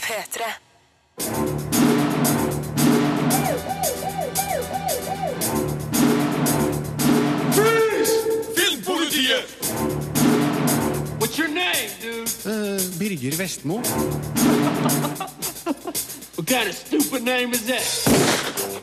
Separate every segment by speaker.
Speaker 1: P3.
Speaker 2: Filmpolitiet!
Speaker 3: What's your name, dude?
Speaker 4: Eh, Birger Vestmo.
Speaker 3: What kind of stupid name is that?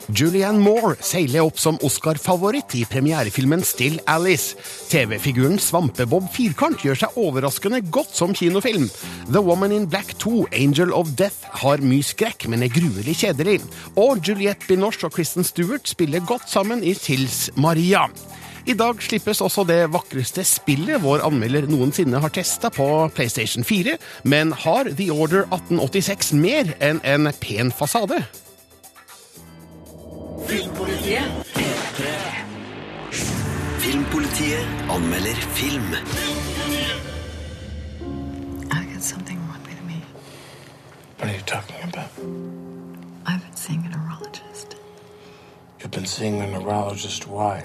Speaker 4: Julianne Moore seiler opp som Oscar-favoritt i premierefilmen Still Alice. TV-figuren Svampebob Firkant gjør seg overraskende godt som kinofilm. The Woman in Black 2, Angel of Death, har mye skrekk, men er gruelig kjedelig. Og Juliette Binoche og Kristen Stewart spiller godt sammen i Tils Maria. I dag slippes også det vakreste spillet vår anmelder noensinne har testa på PlayStation 4, men har The Order 1886 mer enn en pen fasade?
Speaker 2: Filmpolitiet.
Speaker 5: Filmpolitiet anmelder film.
Speaker 6: I got something wrong with me.
Speaker 7: What are you talking about?
Speaker 6: I've been seeing a neurologist.
Speaker 7: You've been seeing a neurologist. Why?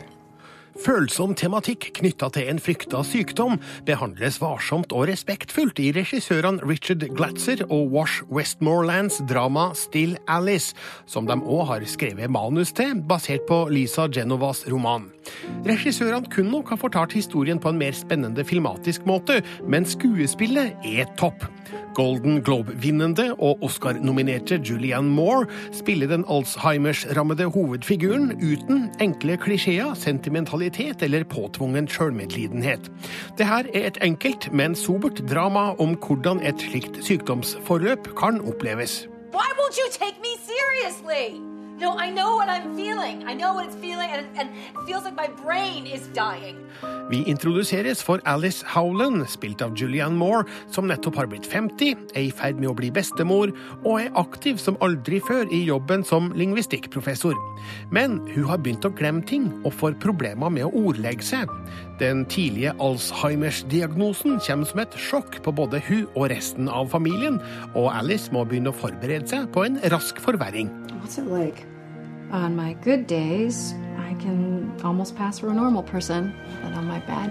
Speaker 4: Følsom tematikk knytta til en frykta sykdom behandles varsomt og respektfullt i regissørene Richard Glatzer og Wash Westmorelands drama Still Alice, som de òg har skrevet manus til, basert på Lisa Genovas roman. Regissørene kunne nok ha fortalt historien på en mer spennende filmatisk måte, men skuespillet er topp. Golden Globe-vinnende og Oscar-nominerte Julianne Moore spiller den Alzheimers-rammede hovedfiguren uten enkle klisjeer, sentimentalitet eller påtvungen sjølmedlidenhet. Det her er et enkelt, men sobert drama om hvordan et slikt sykdomsforløp kan oppleves.
Speaker 8: Why won't you take me seriously? No, I know what I'm feeling. I know what it's feeling, and, and it feels like my brain is dying.
Speaker 4: Vi introduseres for Alice Howland, spilt av Julianne Moore, som nettopp har blitt 50, er i ferd med å bli bestemor, og er aktiv som aldri før i jobben som lingvistikkprofessor. Men hun har begynt å glemme ting, og får problemer med å ordlegge seg. Den tidlige Alzheimers-diagnosen kommer som et sjokk på både hun og resten av familien, og Alice må begynne å forberede seg på en rask forverring.
Speaker 6: Like? Days, person,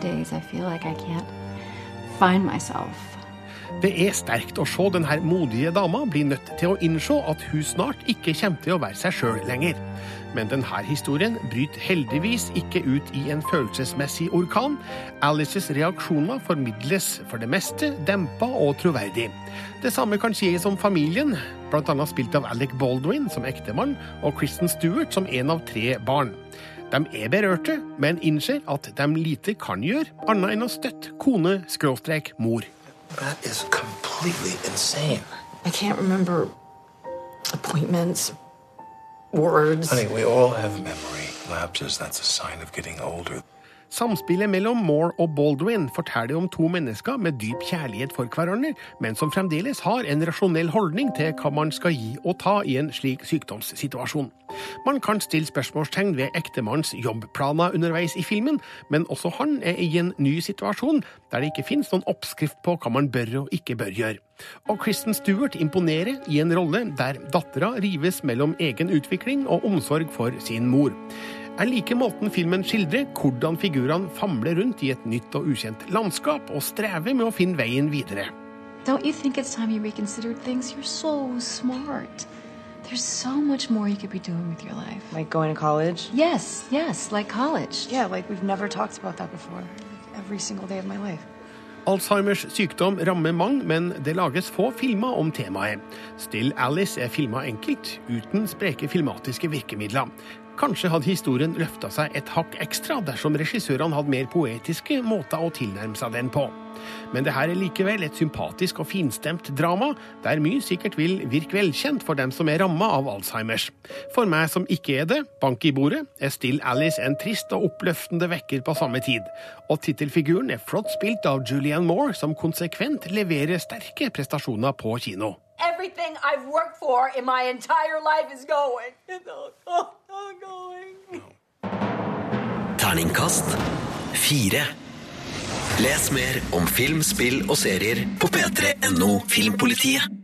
Speaker 6: days, like.
Speaker 4: Det er sterkt å se denne modige dama bli nødt til å innse at hun snart ikke kommer til å være seg sjøl lenger. Men denne historien bryter heldigvis ikke ut i en følelsesmessig orkan. Alices reaksjoner formidles for det meste dempa og troverdig. Det samme kan sies om familien, bl.a. spilt av Alec Baldwin som ektemann og Kristen Stewart som en av tre barn. De er berørte, men innser at de lite kan gjøre, annet enn å støtte kone-mor.
Speaker 7: That is completely insane.
Speaker 6: I can't remember appointments, words.
Speaker 7: Honey, we all have memory lapses. That's a sign of getting older.
Speaker 4: Samspillet mellom Moore og Baldwin forteller om to mennesker med dyp kjærlighet for hverandre, men som fremdeles har en rasjonell holdning til hva man skal gi og ta i en slik sykdomssituasjon. Man kan stille spørsmålstegn ved ektemannens jobbplaner underveis i filmen, men også han er i en ny situasjon der det ikke finnes noen oppskrift på hva man bør og ikke bør gjøre. Og Kristen Stewart imponerer i en rolle der dattera rives mellom egen utvikling og omsorg for sin mor. Jeg liker måten filmen skildrer hvordan figurene famler rundt i et nytt og ukjent landskap og strever med å finne veien videre.
Speaker 6: Don't you think it's time you reconsidered things? You're so smart. There's so much more you could be doing with your life.
Speaker 9: Like going to college?
Speaker 6: Yes, yes, like college.
Speaker 9: Yeah, like we've never talked about that before. Every single day of my life.
Speaker 4: Alzheimers sykdom rammer mange, men det lages få filmer om temaet. Still Alice er filma enkelt, uten spreke filmatiske virkemidler. Kanskje hadde historien løfta seg et hakk ekstra dersom regissørene hadde mer poetiske måter å tilnærme seg den på. Men det her er likevel et sympatisk og finstemt drama, der mye sikkert vil virke velkjent for dem som er ramma av Alzheimers. For meg som ikke er det, bank i bordet, er Still Alice en trist og oppløftende vekker på samme tid. Og tittelfiguren er flott spilt av Julianne Moore, som konsekvent leverer sterke prestasjoner på kino.
Speaker 8: Everything I've worked for in my entire life is going. It's all, all, all going.
Speaker 5: Terningkast fire. Les mer om film, spill og serier på p3.no Filmpolitiet.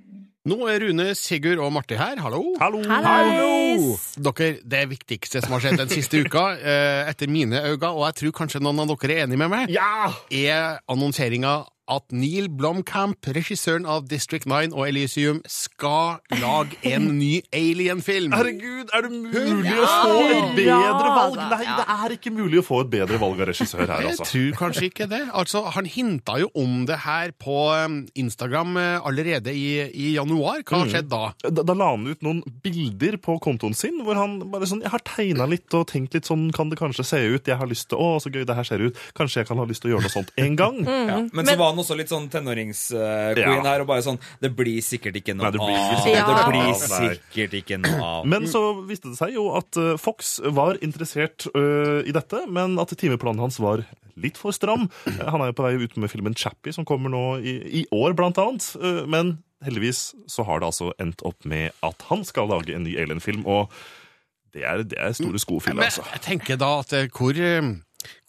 Speaker 4: Nå er Rune, Sigurd og Marte her. Hallo.
Speaker 10: Hallo.
Speaker 4: Dere, Det viktigste som har skjedd den siste uka, eh, etter mine øyne, og jeg tror kanskje noen av dere er enig med meg,
Speaker 10: Ja!
Speaker 4: er annonseringa at Neil Blomkamp, regissøren av District 9 og Elysium, skal lage en ny Alien-film.
Speaker 1: Herregud, er det mulig å få et bedre valg? Nei, det er ikke mulig å få et bedre valg av regissør her,
Speaker 4: Jeg
Speaker 1: altså.
Speaker 4: tror kanskje ikke det. Altså, Han hinta jo om det her på um, Instagram eh, allerede i, i januar. Hva har skjedd da?
Speaker 1: Da, da la han ut noen bilder på kontoen sin, hvor han bare sånn Jeg har tegna litt og tenkt litt sånn kan det kanskje se ut. Jeg har lyst til Å, så gøy det her ser ut. Kanskje jeg kan ha lyst til å gjøre noe sånt en gang.
Speaker 10: Ja. Men, så var han også litt sånn tenårings-queen
Speaker 1: Ja.
Speaker 10: her, og bare sånn Det blir sikkert ikke noe
Speaker 1: Nei, det blir
Speaker 10: av.
Speaker 1: sikkert
Speaker 10: Det
Speaker 1: ikke
Speaker 10: blir
Speaker 1: noe av, nei.
Speaker 10: sikkert ikke noe av.
Speaker 1: Men så viste det seg jo at eh, Fox var interessert eh, i dette, men at timeplanen hans var litt for stram. Eh, Han er jo på vei ut med filmen Chappie, som kommer nå i, i år, blant annet. Eh, men heldigvis så har det altså endt opp med at han skal lage en ny Alien-film, og det er, det er store sko å fylle,
Speaker 4: Men
Speaker 1: altså.
Speaker 4: jeg tenker da at eh, hvor, eh,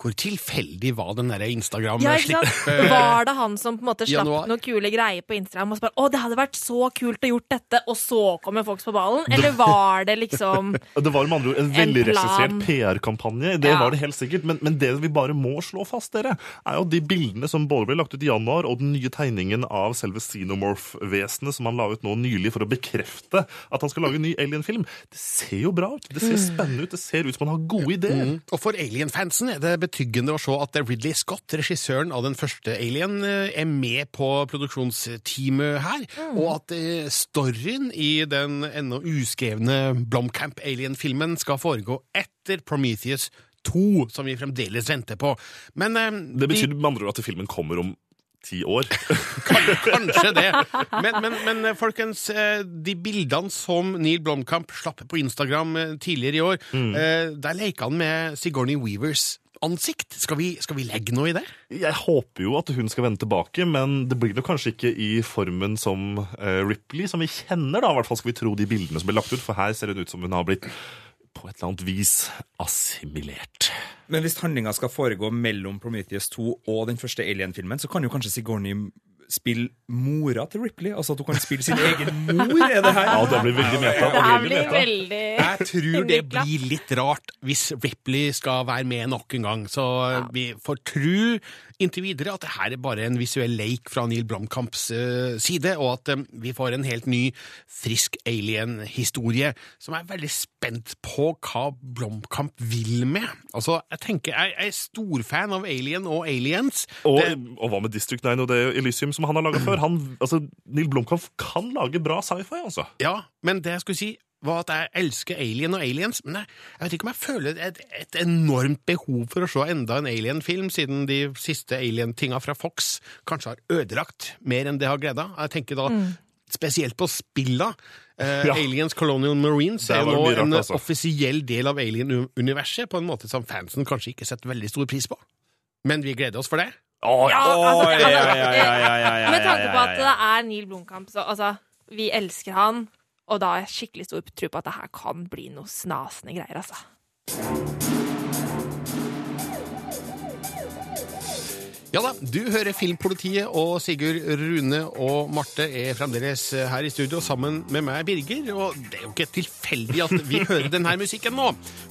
Speaker 4: hvor tilfeldig var den der Instagram?
Speaker 11: Ja, ikke sant? Var det han som på en måte slapp
Speaker 4: Januar.
Speaker 11: noen kule greier på Instagram og så bare 'Å, det hadde vært så kult å gjort dette', og så kommer folk på ballen? Eller var det liksom
Speaker 1: Det var med andre ord en
Speaker 11: En
Speaker 1: veldig regissert PR-kampanje. Det
Speaker 11: Ja.
Speaker 1: var det helt sikkert. Men, men det vi bare må slå fast, dere, er jo de bildene som både ble lagt ut i januar, og den nye tegningen av selve Xenomorph-vesenet som han la ut nå nylig for å bekrefte at han skal lage en ny Alien-film. Det ser jo bra ut. Det ser spennende ut. Det ser ut som han har gode ideer.
Speaker 4: Mm. Og for Alien-fansen er det betyggende å se at Ridley Scott, regissøren av den første Alien, eh, er med på produksjonsteamet her, og at eh, storyen i den ennå uskrevne Blomkamp Alien-filmen skal foregå etter Prometheus 2, som vi fremdeles venter på. Men eh,
Speaker 1: Det betyr med andre ord at filmen kommer om ti år.
Speaker 4: Kanskje det. Men, men, men folkens, de bildene som Neil Blomkamp slapp på Instagram tidligere i år, mm. der leker han med Sigourney Weavers ansikt. Skal vi, skal vi legge noe i det?
Speaker 1: Jeg håper jo at hun skal vende tilbake, men det blir nok kanskje ikke i formen som eh, Ripley, som vi kjenner, da. I hvert fall skal vi tro de bildene som ble lagt ut, for her ser det ut som hun har blitt på et eller annet vis assimilert.
Speaker 10: Men hvis handlinga skal foregå mellom Prometheus 2 og den første Alien-filmen, så kan jo kanskje Sigourney spille mora til Ripley? Altså at hun kan spille sin egen mor? Er det her?
Speaker 1: Ja, det blir veldig meta.
Speaker 11: Det her blir
Speaker 1: meta.
Speaker 11: veldig
Speaker 4: Jeg tror det blir litt rart hvis Ripley skal være med nok en gang. Så vi får tro inntil videre at det her er bare en visuell leik fra Neil Blomkamps eh, side, og at eh, vi får en helt ny, frisk alien-historie som jeg er veldig spent på hva Blomkamp vil med. Altså, jeg tenker, jeg, jeg er storfan av Alien og Aliens.
Speaker 1: Og,
Speaker 4: Det-
Speaker 1: og hva med District 9 og det Elysium som han har laga før? Han, altså, Neil Blomkamp kan lage bra sci-fi, altså.
Speaker 4: Ja, men det jeg skulle si var at jeg elsker Alien og Aliens, men jeg, jeg vet ikke om jeg føler et, et enormt behov for å se enda en Alien-film, siden de siste Alien-tinga fra Fox kanskje har ødelagt mer enn det har gleda. Jeg tenker da spesielt på spilla. Eh,
Speaker 1: Ja.
Speaker 4: Aliens Colonial Marines er nå
Speaker 1: rart,
Speaker 4: en
Speaker 1: altså.
Speaker 4: offisiell del av Alien-universet, på en måte som fansen kanskje ikke setter veldig stor pris på. Men vi gleder oss for det.
Speaker 11: Ja, altså,
Speaker 10: ja, ja, ja, ja, ja, ja, ja,
Speaker 11: Med tanke på at det er Neil Blomkamp, så altså, vi elsker han, og da har jeg skikkelig stor tro på at det her kan bli noe snasende greier, altså.
Speaker 4: Ja da, du hører Filmpolitiet, og Sigurd, Rune og Marte er fremdeles her i studio sammen med meg, Birger. Og det er jo ikke tilfeldig at vi hører denne musikken nå,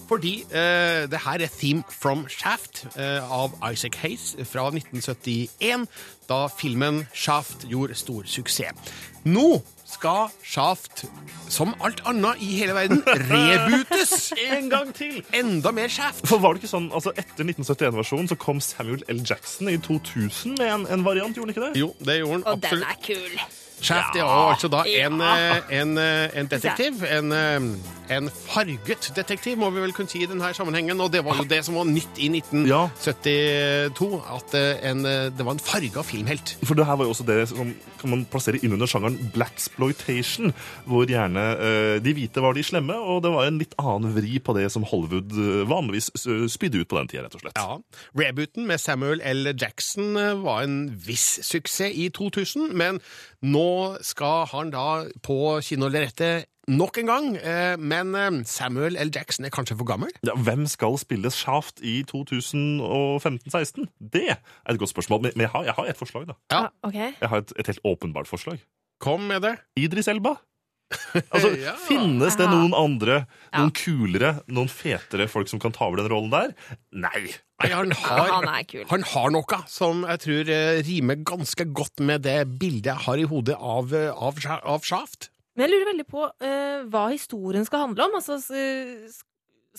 Speaker 4: fordi eh, det her er Theme from Shaft eh, av Isaac Hayes fra 1971, da filmen Shaft gjorde stor suksess. Nå skal Shaft, som alt annet i hele verden, rebootes!
Speaker 1: En gang til!
Speaker 4: Enda mer Shaft!
Speaker 1: For var det ikke sånn, altså Etter 1971-versjonen så kom Samuel L. Jackson i 2000 med en, en variant, gjorde han ikke det?
Speaker 4: Jo, det gjorde han
Speaker 11: Og den er kul.
Speaker 4: Shaft er
Speaker 1: Ja.
Speaker 4: altså da en, eh, en, eh, en detektiv. En, eh, en farget detektiv, må vi vel kunne si i denne sammenhengen. Og det var jo det som var nytt i 1972, at en, det var en farga filmhelt.
Speaker 1: For det her var jo også det som kan man plassere inn under sjangeren blaxploitation, hvor gjerne eh, de hvite var de slemme, og det var en litt annen vri på det som Hollywood eh, vanligvis eh, spydde ut på den tida, rett og slett.
Speaker 4: Ja. Rebooten med Samuel L. Jackson eh, var en viss suksess i 2000, men nå skal han da på kinolerretet nok en gang. eh, Men eh, Samuel L. Jackson er kanskje for gammel?
Speaker 1: Ja, hvem skal spille Shaft i 2015-16? Det er et godt spørsmål, men jeg har, jeg har et forslag, da.
Speaker 4: Ja.
Speaker 11: Ah, ok.
Speaker 1: Jeg har et, et helt åpenbart forslag.
Speaker 4: Kom med det.
Speaker 1: Idris Elba. Altså,
Speaker 4: Ja.
Speaker 1: Finnes det noen andre, noen kulere, noen fetere folk som kan ta over den rollen der? Nei.
Speaker 4: Nei, han har,
Speaker 11: Ja, han er kul.
Speaker 4: han har noe som jeg tror eh, rimer ganske godt med det bildet jeg har i hodet av, av, av Shaft.
Speaker 11: Men jeg lurer veldig på uh, hva historien skal handle om. Altså,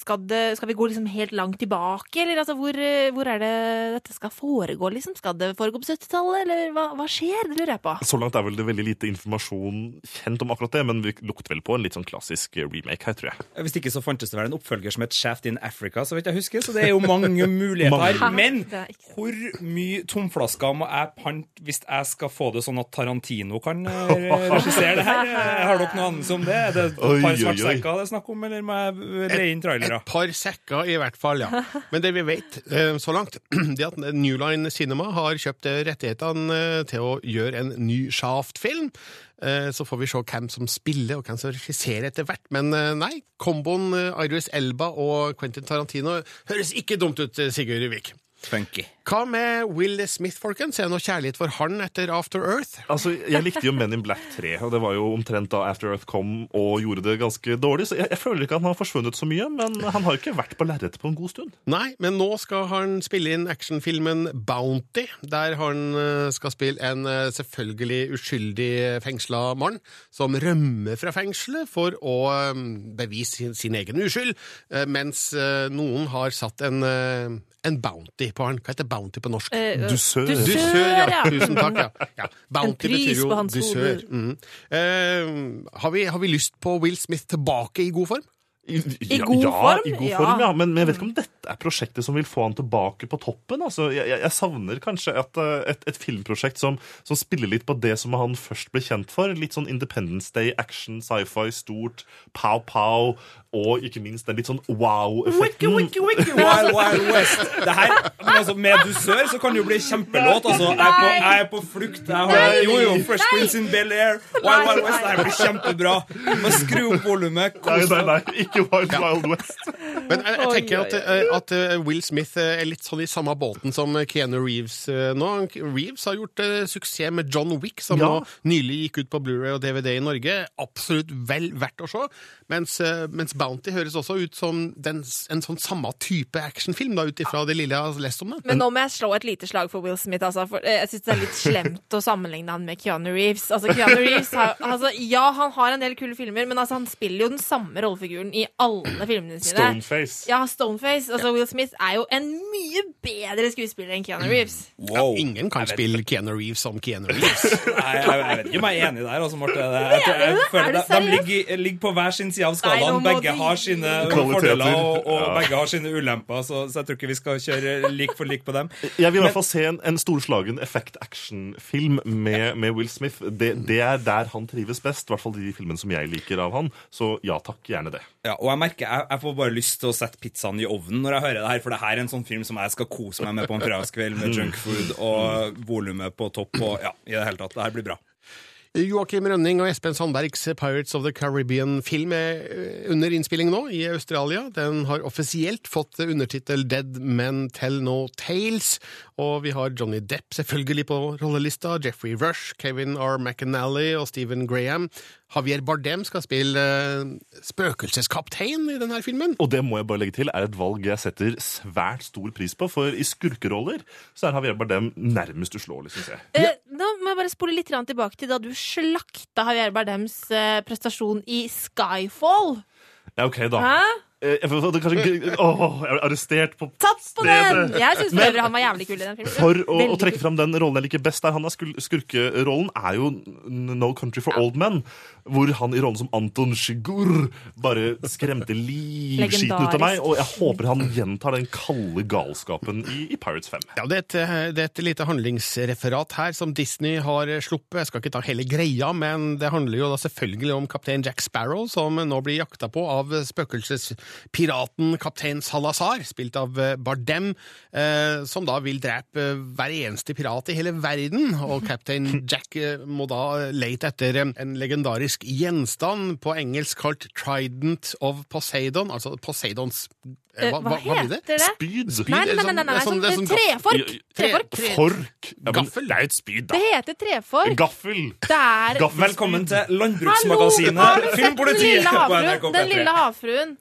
Speaker 11: skal, det, skal vi gå liksom helt langt tilbake, eller altså, hvor, eh, hvor er det dette skal foregå, liksom? Skal det foregå på 70-tallet, eller hva, hva skjer? Det lurer jeg på.
Speaker 1: Så langt er vel det veldig lite informasjon kjent om akkurat det, men vi lukter vel på en litt sånn klassisk remake her, tror jeg.
Speaker 12: Hvis ikke så fantes det vel en oppfølger som het Shaft in Africa, så vidt jeg husker. Så det er jo mange muligheter.
Speaker 1: Mange.
Speaker 12: Men hvor mye tomflasker må jeg pante hvis jeg skal få det sånn at Tarantino kan eh, regissere det her? Eh, Har dere noe annet om det? Er det et par svartsekker det er snakk om, eller må jeg leie inn trailere?
Speaker 4: Et par sekker i hvert fall, ja. Men det vi vet eh, så langt, det at New Line Cinema har kjøpt eh, rettighetene eh, til å gjøre en ny Shaft-film. Så får vi se hvem som spiller og hvem som regisserer etter hvert. Men nei, komboen Iris Elba og Quentin Tarantino høres ikke dumt ut, Sigurd Vik.
Speaker 12: Funky.
Speaker 4: Hva med Will Smith, folkens? Er det noe kjærlighet for han etter After Earth?
Speaker 1: Altså, Jeg likte jo Men in Black 3, og det var jo omtrent da After Earth kom og gjorde det ganske dårlig, så jeg, jeg føler ikke at han har forsvunnet så mye, men han har ikke vært på lerretet på en god stund.
Speaker 4: Nei, men nå skal han spille inn actionfilmen Bounty, der han eh, skal spille en eh, selvfølgelig uskyldig fengsla mann som rømmer fra fengselet for å eh, bevise sin, sin egen uskyld, mens noen har satt en, en bounty på han. Hva heter bounty på norsk?
Speaker 11: Eh,
Speaker 1: Dusør.
Speaker 4: Dusør, ja.
Speaker 11: ja.
Speaker 4: Tusen takk. ja. ja. Bounty betyr jo dusør. Mhm. Eh, har, vi, har vi lyst på Will Smith tilbake i god form?
Speaker 1: I,
Speaker 11: I god
Speaker 1: ja,
Speaker 11: form,
Speaker 1: I god form, ja. Men, men jeg vet ikke om dette er prosjektet som vil få han tilbake på toppen. Altså, jeg, jeg, savner kanskje et, eh, et, et filmprosjekt som, som spiller litt på det som han først ble kjent for. Litt sånn Independence Day, action, sci-fi, stort, pow-pow, og ikke minst den litt sånn wow-effekten.
Speaker 12: Wild Wild West. Det her, men altså, med dusør så kan det jo bli kjempelåt. Altså, jeg, er på, jeg er på flukt. Jeg har, jo, jo, Fresh Prince in Bel-Air, Wild Wild West. Det her blir kjempebra. Men skru opp volumet.
Speaker 1: Nei, nei, nei, ikke Wild Wild West.
Speaker 4: Men jeg, jeg tenker at, at eh, Will Smith eh, er litt sånn i samme båten som Keanu Reeves eh, nå. Reeves har gjort suksess med John Wick, som
Speaker 1: Ja.
Speaker 4: nå nylig gikk ut på Blu-ray og DVD i Norge. Absolutt vel verdt å se. Mens, mens Bounty høres også ut som den, en sånn samme type actionfilm, da, ut ifra det lille jeg har lest om det.
Speaker 11: Men nå må jeg slå et lite slag for Will Smith. Altså, for jeg syns det er litt slemt å sammenligne han med Keanu Reeves. Altså, Keanu Reeves har, altså, ja, han har en del kule filmer, men altså, han spiller jo den samme rollefiguren i alle filmene sine.
Speaker 1: Stoneface.
Speaker 11: Ja, Stoneface. Altså, Will Smith er jo en mye bedre skuespiller enn Keanu Reeves.
Speaker 12: Wow.
Speaker 4: Ingen kan spille Keanu Reeves som Keanu Reeves.
Speaker 12: Nei, jeg, jeg vet ikke om jeg er enig der, altså, Marte. Det- Jeg, jeg,
Speaker 11: Er
Speaker 12: føler
Speaker 11: du
Speaker 12: de, de ligger, ligger på hver sin side av skalaen. Begge har sine fordeler, og, og
Speaker 1: Ja.
Speaker 12: begge har sine ulemper, så, så jeg tror ikke vi skal kjøre lik for lik på dem.
Speaker 1: Jeg vil i hvert fall se en, en storslagen effekt-action-film med, med Will Smith. Det, det er der han trives best, i hvert fall de filmene som jeg liker av han. Så ja takk, gjerne det.
Speaker 12: Ja, og jeg merker, jeg, jeg får bare lyst til å sette pizzaen i ovnen når jeg hører det her, for det her er en sånn film som jeg skal kose meg med på en fredagskveld med junkfood og volumet på topp og ja, i det hele tatt. Det her blir bra.
Speaker 4: Joakim Rønning og Espen Sandbergs Pirates of the Caribbean-film er eh, under innspilling nå i Australia. Den har offisielt fått undertittel Dead Men Tell No Tales. Og vi har Johnny Depp selvfølgelig på rollelista, Jeffrey Rush, Kevin R. McAnally og Stephen Graham. Javier Bardem skal spille eh, spøkelseskaptein i denne filmen.
Speaker 1: Og det må jeg bare legge til, er et valg jeg setter svært stor pris på. For i skurkeroller så er Javier Bardem nærmest uslåelig, syns jeg.
Speaker 11: Eh, Da må jeg bare spole litt tilbake til da du slakta Javier Bardems eh, prestasjon i Skyfall.
Speaker 1: Ja, OK, da.
Speaker 11: Hæ?
Speaker 1: Eh, Jeg, hadde er kanskje, åh, jeg ble arrestert på
Speaker 11: Tatt på den! Jeg syns for
Speaker 1: Men-
Speaker 11: øvrig han var jævlig kul i den filmen.
Speaker 1: For å, å
Speaker 11: Veldig
Speaker 1: trekke
Speaker 11: kul.
Speaker 1: fram den rollen jeg liker best der, han er skul- skurkerollen, er jo No Country for Old Men. Hvor han i rollen som Anton Shigur bare skremte livskiten ut av meg. Og jeg håper han gjentar den kalde galskapen i, i Pirates 5.
Speaker 4: Ja, det er, et, eh, det er et lite handlingsreferat her som Disney har eh, sluppet. Jeg skal ikke ta hele greia, men det handler jo da selvfølgelig om kaptein Jack Sparrow, som nå blir jakta på av spøkelsespiraten kaptein Salazar, spilt av eh, Bardem, eh, som da vil drepe eh, hver eneste pirat i hele verden. Og kaptein Jack må da lete etter en legendarisk gjenstand, på engelsk kalt Trident of Poseidon, altså Poseidons hva,
Speaker 11: hva, hva heter det?
Speaker 1: Spyd!
Speaker 11: Nei, nei, nei, nei, nei,
Speaker 4: Sånn-
Speaker 11: sånn,
Speaker 4: sånn-
Speaker 11: trefork! Trefork.
Speaker 1: Fork! Ja,
Speaker 4: Gaffel.
Speaker 1: Det er jo et spyd,
Speaker 11: Det heter trefork.
Speaker 1: Gaffel! Gaffel.
Speaker 12: Velkommen til! Landbruksmagasinet Filmpolitiet
Speaker 11: Den lille havfruen.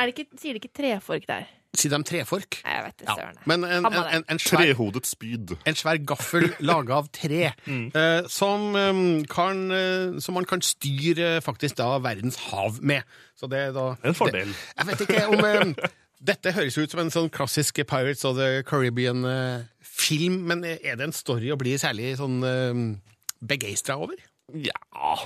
Speaker 11: Er det ikke, sier de ikke trefork der?
Speaker 4: Sier de trefork?
Speaker 11: Jeg vet det, søren.
Speaker 4: Men en, en, en, en svær
Speaker 1: Trehodet spyd.
Speaker 4: en svær gaffel laga av tre, eh, som, eh, kan, eh, som man kan styre eh, faktisk da verdens hav med. Så det er da
Speaker 1: En fordel.
Speaker 4: Det, jeg vet ikke om eh, Dette høres ut som en sånn klassisk Pirates of the Caribbean-film, men er det en story å bli særlig sånn begeistra over?
Speaker 1: Ja,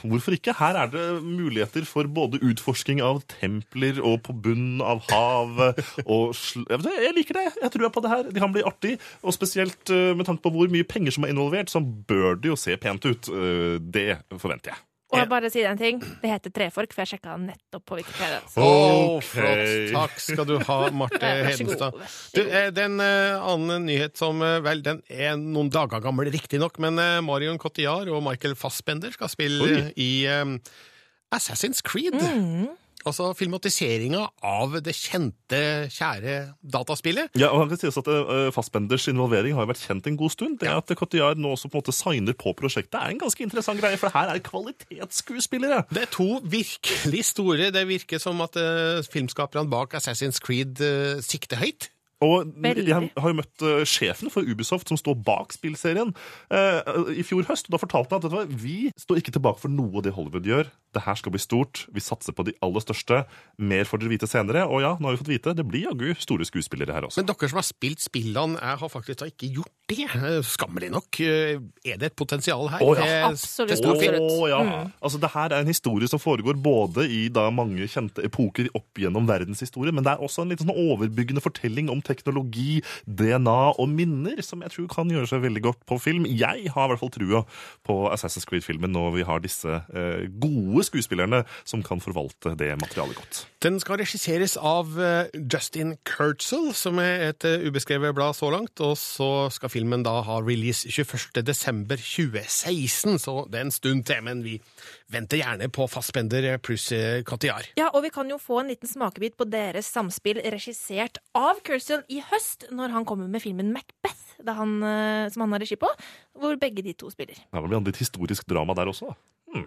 Speaker 1: hvorfor ikke? Her er det muligheter for både utforsking av templer og på bunnen av havet. Og jeg liker det. Jeg tror jeg på det her. Det kan bli artig. Og spesielt eh, med tanke på hvor mye penger som er involvert, så bør det jo se pent ut. Eh, Det forventer jeg.
Speaker 11: Og jeg bare si en ting. Det heter trefork, for jeg sjekka nettopp på Wikipedia.
Speaker 1: Ok.
Speaker 4: flott. Takk skal du ha, Marte Hedenstad. Du, eh, det er en eh, annen nyhet som eh, Vel, den er noen dager gammel, riktignok, men eh, Marion Cotillard og Michael Fassbender skal spille
Speaker 1: Oi.
Speaker 4: eh, i eh, Assassin's Creed. Altså filmatiseringa av det kjente, kjære dataspillet.
Speaker 1: Ja, og han kan sies at uh, Fassbenders involvering har vært kjent en god stund. Det at Cotillard nå også på en måte signer på prosjektet, er en ganske interessant greie, for her er kvalitetsskuespillere.
Speaker 4: Det er to virkelig store. Det virker som at uh, filmskaperne bak Assassin's Creed uh, sikter høyt.
Speaker 1: Og jeg har jo møtt sjefen for Ubisoft, som står bak spillserien, eh, i fjor høst. og Da fortalte han at vet du hva, vi står ikke tilbake for noe av det Hollywood gjør. Det her skal bli stort. Vi satser på de aller største. Mer får dere vite senere. Og ja, nå har vi fått vite, det blir jaggu store skuespillere her også.
Speaker 4: Men dere som har spilt spillene, jeg har faktisk da ikke gjort det. Eh, Skammelig nok. Eh, Er det et potensial her?
Speaker 1: Å, ja.
Speaker 11: Absolutt.
Speaker 4: Det,
Speaker 1: oh, ja. Altså, det her er en historie som foregår både i da mange kjente epoker opp gjennom verdenshistorie, men det er også en litt sånn overbyggende fortelling om teknologi, DNA og minner, som jeg tror kan gjøre seg veldig godt på film. Jeg har i hvert fall trua på Assassin's Creed-filmen når vi har disse eh, gode skuespillerne som kan forvalte det materialet godt.
Speaker 4: Den skal regisseres av eh, Justin Kurtzel, som er et eh, ubeskrevet blad så langt, og så skal filmen da ha release 21. desember 2016, så det er en stund til, men vi venter gjerne på Fassbender pluss eh, Cotillard.
Speaker 11: Ja, og vi kan jo få en liten smakebit på deres samspill regissert av Kurtzel i høst, når han kommer med filmen Macbeth, han, som han har regi på, hvor begge de to spiller.
Speaker 1: Det blir et historisk drama der også. da.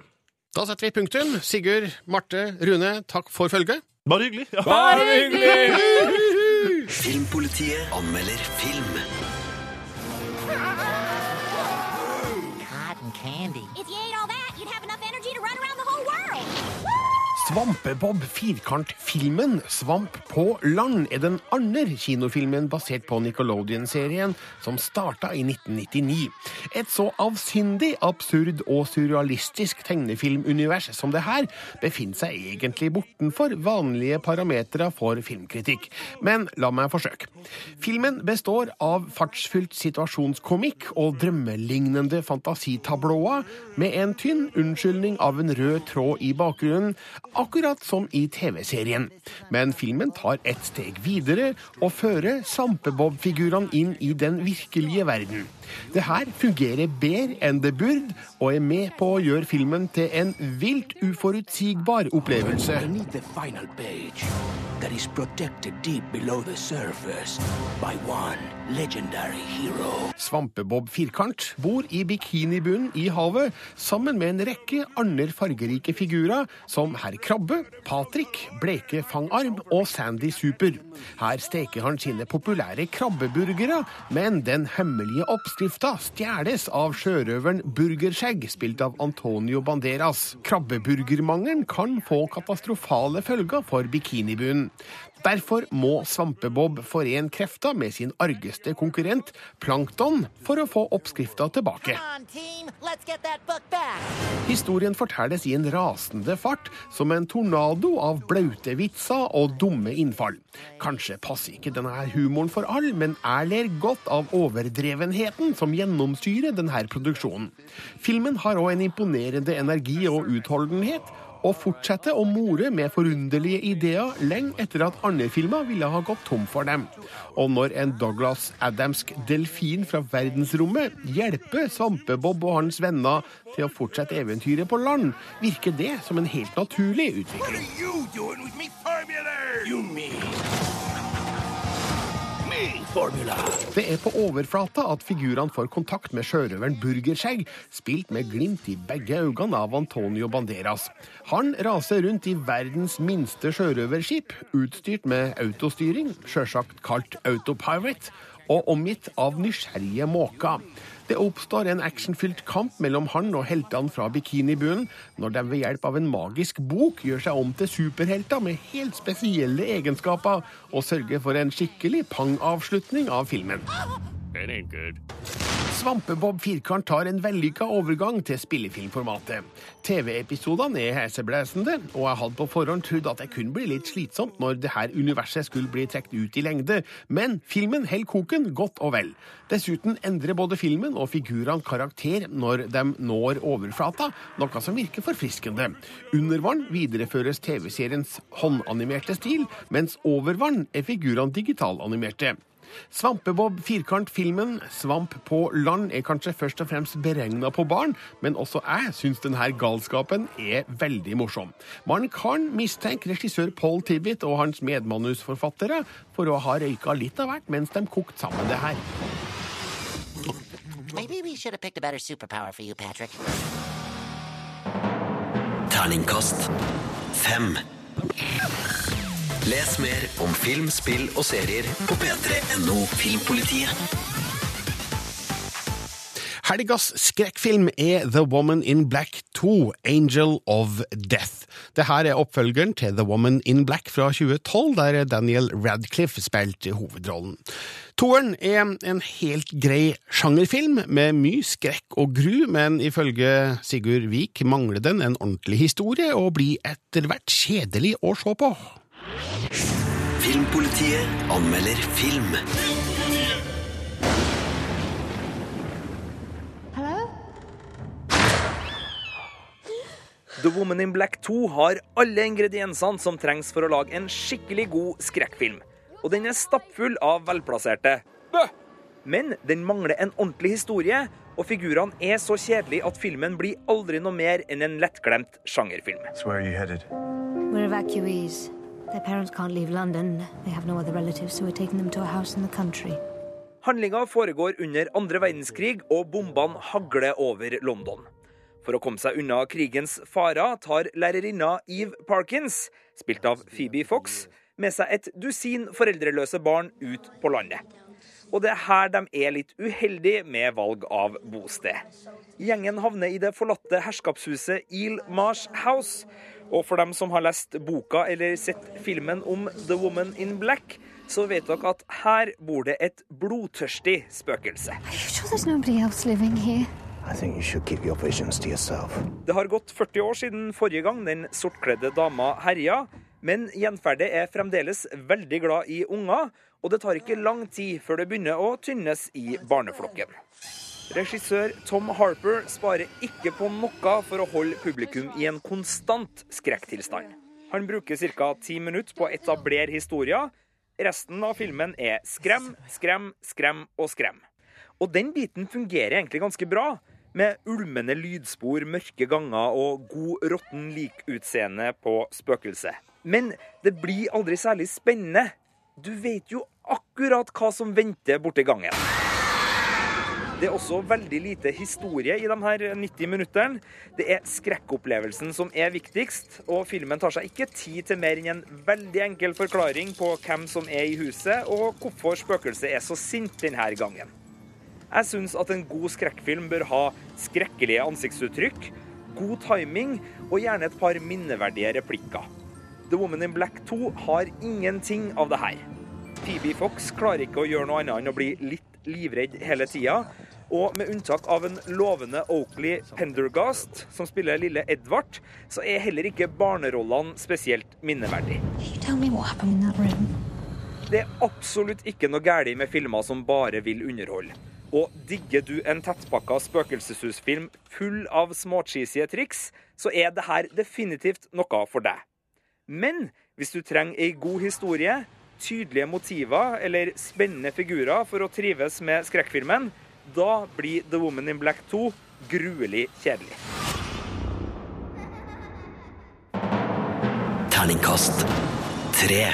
Speaker 4: Da setter vi punktum. Sigurd, Marte, Rune, takk for følget.
Speaker 1: Bare hyggelig. Ja.
Speaker 10: Bare hyggelig!
Speaker 5: Filmpolitiet anmelder film.
Speaker 13: Cotton candy. If you
Speaker 4: Svampebob Firkant-filmen Svamp på land er den andre kinofilmen basert på Nickelodeon-serien som starta i 1999. Et så avsindig, absurd og surrealistisk tegnefilmunivers som det her befinner seg egentlig bortenfor vanlige parametere for filmkritikk. Men la meg forsøke. Filmen består av fartsfylt situasjonskomikk og drømmelignende fantasitablåer med en tynn unnskyldning av en rød tråd i bakgrunnen, akkurat som i TV-serien. Men filmen tar et steg videre og fører Sampebob-figurene inn i den virkelige verden. Det her fungerer bedre enn det burde, og er med på å gjøre filmen til en vilt uforutsigbar opplevelse.
Speaker 14: That is protected deep below the surface by one legendary hero.
Speaker 4: Svampebob Firkant bor i bikinibunnen i havet sammen med en rekke andre fargerike figurer som Herr Krabbe, Patrick, Bleke Fangarm og Sandy Super. Her steker han sine populære krabbeburgere, men den hemmelige oppskrifta stjeles av sjørøveren Burgerskjegg, spilt av Antonio Banderas. Krabbeburgermangelen kan få katastrofale følger for bikinibunnen. Derfor må Svampebob forene krefter med sin argeste konkurrent Plankton for å få oppskrifta tilbake. Historien fortelles i en rasende fart, som en tornado av blaute vitser og dumme innfall. Kanskje passer ikke denne humoren for alle, men jeg ler godt av overdrevenheten som gjennomsyrer denne produksjonen. Filmen har òg en imponerende energi og utholdenhet, og fortsetter å more med forunderlige ideer lenge etter at andre filmer ville ha gått tom for dem. Og når en Douglas Adamsk delfin fra verdensrommet hjelper Svampebob og hans venner til å fortsette eventyret på land, virker det som en helt naturlig utvikling. Det er på overflata at figurene får kontakt med sjørøveren Burgerskjegg, spilt med glimt i begge øynene av Antonio Banderas. Han raser rundt i verdens minste sjørøverskip, utstyrt med autostyring, sjølsagt kalt Autopirate, og omgitt av nysgjerrige måker. Det oppstår en actionfylt kamp mellom han og heltene fra Bikinibuen, når de ved hjelp av en magisk bok gjør seg om til superhelter med helt spesielle egenskaper, og sørger for en skikkelig pang-avslutning av filmen. Svampebob Firkant tar en vellykka overgang til spillefilmformatet. TV-episodene er heseblesende, og jeg hadde på forhånd trodd at det kunne bli litt slitsomt når det her universet skulle bli trukket ut i lengde, men filmen holder koken godt og vel. Dessuten endrer både filmen og figurene karakter når de når overflata, noe som virker forfriskende. Under vann videreføres TV-seriens håndanimerte stil, mens over vann er figurene digitalanimerte. Svampebob Firkant-filmen Svamp på land er kanskje først og fremst beregna på barn, men også jeg syns denne galskapen er veldig morsom. Man kan mistenke regissør Paul Tibbett og hans medmanusforfattere for å ha røyka litt av hvert mens de kokte sammen det her.
Speaker 15: Maybe we should have picked a better superpower for you, Patrick.
Speaker 5: Terningkast fem. Les mer om film, spill og serier på p3.no Filmpolitiet.
Speaker 4: Helgas skrekkfilm er The Woman in Black 2, Angel of Death. Dette er oppfølgeren til The Woman in Black fra 2012, der Daniel Radcliffe spilte hovedrollen. Toeren er en helt grei sjangerfilm med mye skrekk og gru, men ifølge Sigurd Vik mangler den en ordentlig historie og blir etter hvert kjedelig å se på.
Speaker 5: Filmpolitiet anmelder film.
Speaker 12: The Woman in Black 2 har alle ingrediensene som trengs for å lage en skikkelig god skrekkfilm. Og den er stappfull av velplasserte bø. Men den mangler en ordentlig historie, og figurene er så kjedelige at filmen blir aldri noe mer enn en lettglemt sjangerfilm.
Speaker 7: So
Speaker 16: Their parents can't leave London. They have no other relatives, so we're taking them to a house in the country.
Speaker 12: Handlinga foregår under andre verdenskrig, og bombene hagler over London. For å komme seg unna krigens farer tar lærerinna Eve Parkins, spilt av Phoebe Fox, med seg et dusin foreldreløse barn ut på landet. Og det er her de er litt uheldige med valg av bosted. Gjengen havner i det forlatte herskapshuset Eel Marsh House. Og for dem som har lest boka eller sett filmen om The Woman in Black, så vet dere at her bor det et blodtørstig spøkelse.
Speaker 16: Sure, there's nobody else living here.
Speaker 14: I think you should keep your visions to yourself.
Speaker 12: Det har gått 40 år siden forrige gang den sortkledde dama herja, men gjenferdet er fremdeles veldig glad i unger, og det tar ikke lang tid før det begynner å tynnes i barneflokken. Regissør Tom Harper sparer ikke på noe for å holde publikum i en konstant skrekktilstand. Han bruker ca. ti minutter på å etablere historier. Resten av filmen er skrem, skrem, skrem og skrem. Og den biten fungerer egentlig ganske bra, med ulmende lydspor, mørke ganger og god råtten likutseende på spøkelset. Men det blir aldri særlig spennende. Du vet jo akkurat hva som venter borti gangen. Det er også veldig lite historie i de her 90 minuttene. Det er skrekkopplevelsen som er viktigst, og filmen tar seg ikke tid til mer enn en veldig enkel forklaring på hvem som er i huset, og hvorfor spøkelset er så sint denne gangen. Jeg syns at en god skrekkfilm bør ha skrekkelige ansiktsuttrykk, god timing og gjerne et par minneverdige replikker. The Woman in Black 2 har ingenting av det her. Phoebe Fox klarer ikke å gjøre noe annet enn å bli litt livredd hele tida. Og med unntak av en lovende Oakley Pendergast, som spiller lille Edvard, så er heller ikke barnerollene spesielt minneverdig.
Speaker 16: Tell me what happened in that room.
Speaker 12: Det er absolutt ikke noe galt med filmer som bare vil underholde. Og digger du en tettpakka spøkelseshusfilm full av småcheesy triks, så er det her definitivt noe for deg. Men hvis du trenger ei god historie, tydelige motiver eller spennende figurer for å trives med skrekkfilmen, da blir The Woman in Black 2 gruelig kjedelig.
Speaker 5: Terningkast tre.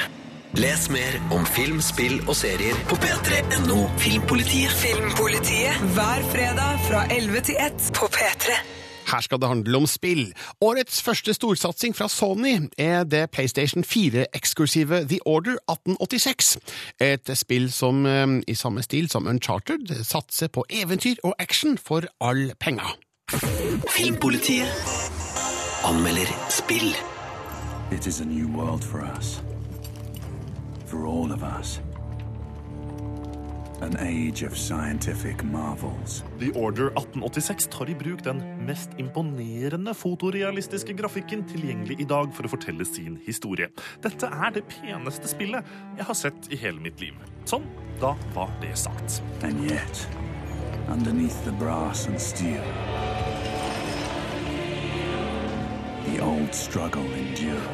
Speaker 5: Les mer om film, spill og serier på p3.no Filmpolitiet.
Speaker 17: Filmpolitiet hver fredag fra 11 til 1 på P3.
Speaker 4: Her skal det handle om spill. Årets første storsatsing fra Sony er det PlayStation 4-eksklusive The Order 1886. Et spill som eh, i samme stil som Uncharted satser på eventyr og action for all penger.
Speaker 5: Filmpolitiet anmelder spill.
Speaker 7: It is a new world for us. For all of us. An age of scientific marvels.
Speaker 1: The Order 1886 tar i bruk den mest imponerende fotorealistiske grafikken tilgjengelig i dag for å fortelle sin historie. Dette er det peneste spillet jeg har sett i hele mitt liv. Sånn, da var det sagt.
Speaker 7: And yet, underneath the brass and steel,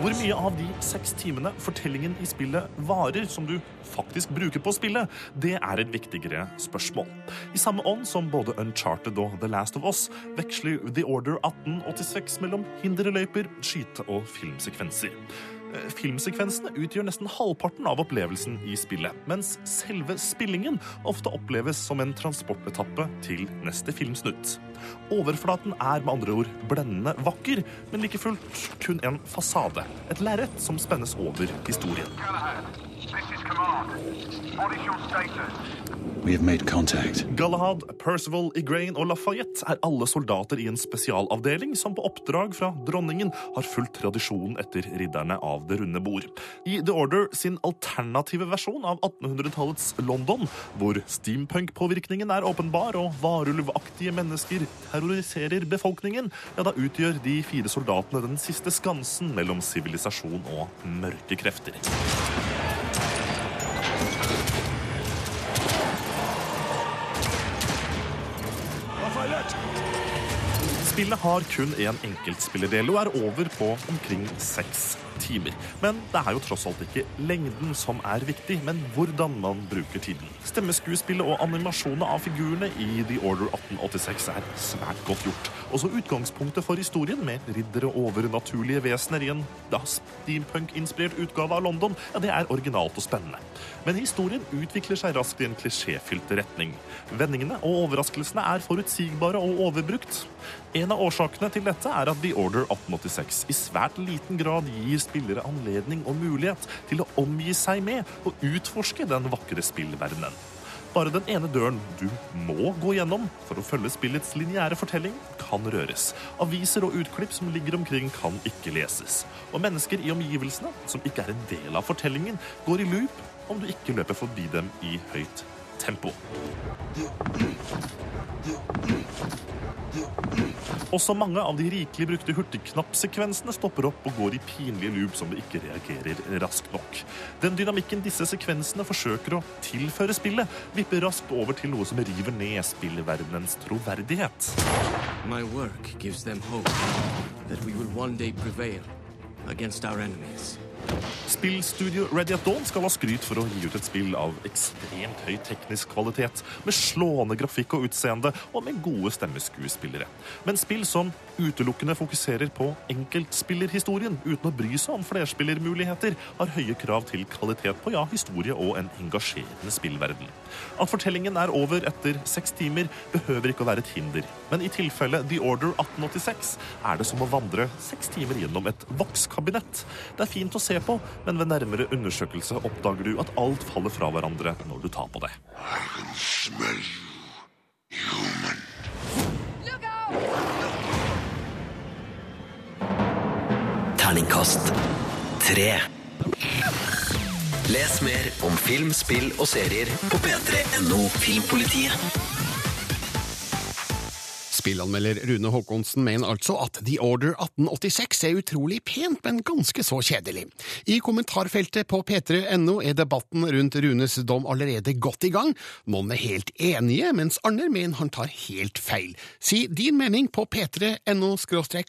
Speaker 1: Hvor mye av de seks timene fortellingen i spillet varer, som du faktisk bruker på spillet, det er et viktigere spørsmål. I samme ånd som både Uncharted og The Last of Us veksler The Order 1886 mellom hinderløyper, skyte- og filmsekvenser. Eh, Filmsekvensene utgjør nesten halvparten av opplevelsen i spillet, mens selve spillingen ofte oppleves som en transportetappe til neste filmsnutt. Overflaten er med andre ord blendende vakker, men like fullt kun en fasade. Et lerret som spennes over historien.
Speaker 7: We have made contact.
Speaker 1: Galahad, Percival, Igraine og Lafayette er alle soldater i en spesialavdeling som på oppdrag fra dronningen har fulgt tradisjonen etter ridderne av Det runde bord. I The Order sin alternative versjon av 1800-tallets London, hvor steampunk-påvirkningen er åpenbar og varulvaktige mennesker terroriserer befolkningen, ja, da utgjør de fire soldatene den siste skansen mellom sivilisasjon og mørke krefter. Spillet har kun én enkeltspillerdel og er over på omkring seks timer. Men det er jo tross alt ikke lengden som er viktig, men hvordan man bruker tiden. Stemmeskuespillet og animasjonene av figurene i The Order 1886 er svært godt gjort. Også utgangspunktet for historien, med riddere og overnaturlige vesener i en da steampunk-inspirert utgave av London, ja, det er originalt og spennende. Men historien utvikler seg raskt i en klisjéfylt retning. Vendingene og overraskelsene er forutsigbare og overbrukt. En av årsakene til dette er at The Order 1886 i svært liten grad gir spillere anledning og mulighet til å omgi seg med og utforske den vakre spillverdenen. Bare den ene døren du må gå gjennom for å følge spillets lineære fortelling, kan røres. Aviser og utklipp som ligger omkring, kan ikke leses. Og mennesker i omgivelsene, som ikke er en del av fortellingen, går i loop om du ikke løper forbi dem i høyt tempo. Også mange av de rikelig brukte hurtigknappsekvensene stopper opp og går i pinlige loop som ikke reagerer raskt nok. Den dynamikken disse sekvensene forsøker å tilføre spillet, vipper raskt over til noe som river ned spillverdenens troverdighet.
Speaker 18: My work gives them hope that we will one day prevail against our enemies.
Speaker 1: Spillstudio Ready at Dawn skal ha skryt for å gi ut et spill av ekstremt høy teknisk kvalitet, med slående grafikk og utseende, og med gode stemmeskuespillere. Men spill som utelukkende fokuserer på enkeltspillerhistorien, uten å bry seg om flerspillermuligheter, har høye krav til kvalitet på ja, historie og en engasjerende spillverden. At fortellingen er over etter seks timer, behøver ikke å være et hinder, men i tilfelle The Order 1886 er det som å vandre seks timer gjennom et vokskabinett. Det er fint å se på, men ved nærmere undersøkelse oppdager du at alt faller fra hverandre når du tar på det.
Speaker 5: Terningkast tre. Les mer om film, spill og serier på p3.no Filmpolitiet.
Speaker 4: Spillanmelder Rune Håkonsen mener altså at The Order 1886 er utrolig pent, men ganske så kjedelig. I kommentarfeltet på p3.no er debatten rundt Runes dom allerede godt i gang. Noen er helt enige, mens andre mener han tar helt feil. Si din mening på p3.no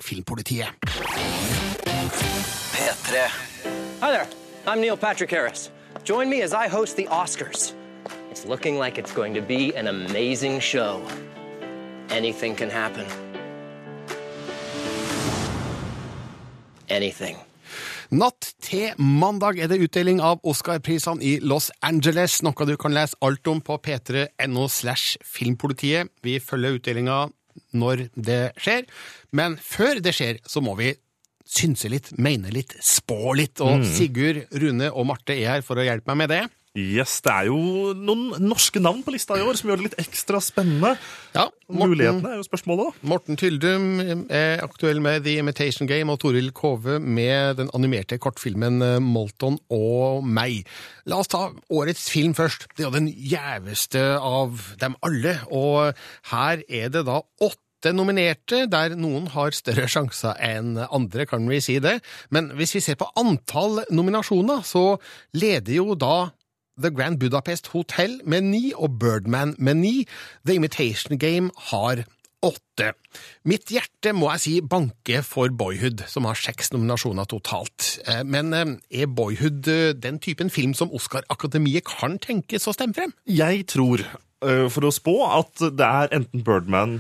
Speaker 4: filmpolitiet.
Speaker 5: P3.
Speaker 19: Hi there. I'm Neil Patrick Harris. Join me as I host the Oscars. It's looking like it's going to be an amazing show. Anything can happen. Anything.
Speaker 4: Natt til mandag er det utdeling av Oscar-prisene i Los Angeles, noe du kan lese alt om på p3.no slash filmpolitiet. Vi følger utdelinga når det skjer, men før det skjer, så må vi synse litt, mene litt, spå litt, og
Speaker 1: Mm.
Speaker 4: Sigurd, Rune og Marte er her for å hjelpe meg med det.
Speaker 1: Yes, Det er jo noen norske navn på lista i år som gjør det litt ekstra spennende.
Speaker 4: Ja, Morten-
Speaker 1: Mulighetene er jo spørsmålet, da.
Speaker 4: Morten Tyldum er aktuell med The Imitation Game, og Toril Kove med den animerte kortfilmen eh, Molton og meg. La oss ta årets film først. Det er jo den gjeveste av dem alle, og her er det da åtte nominerte, der noen har større sjanser enn andre, kan vi si det. Men hvis vi ser på antall nominasjoner, så leder jo da The Grand Budapest Hotel med ni og Birdman med ni. The Imitation Game har åtte. Mitt hjerte må jeg si banker for Boyhood, som har seks nominasjoner totalt. Eh, Men eh, er Boyhood eh, den typen film som Oscar-akademiet kan tenkes å stemme frem?
Speaker 1: Jeg tror, for å spå, at det er enten Birdman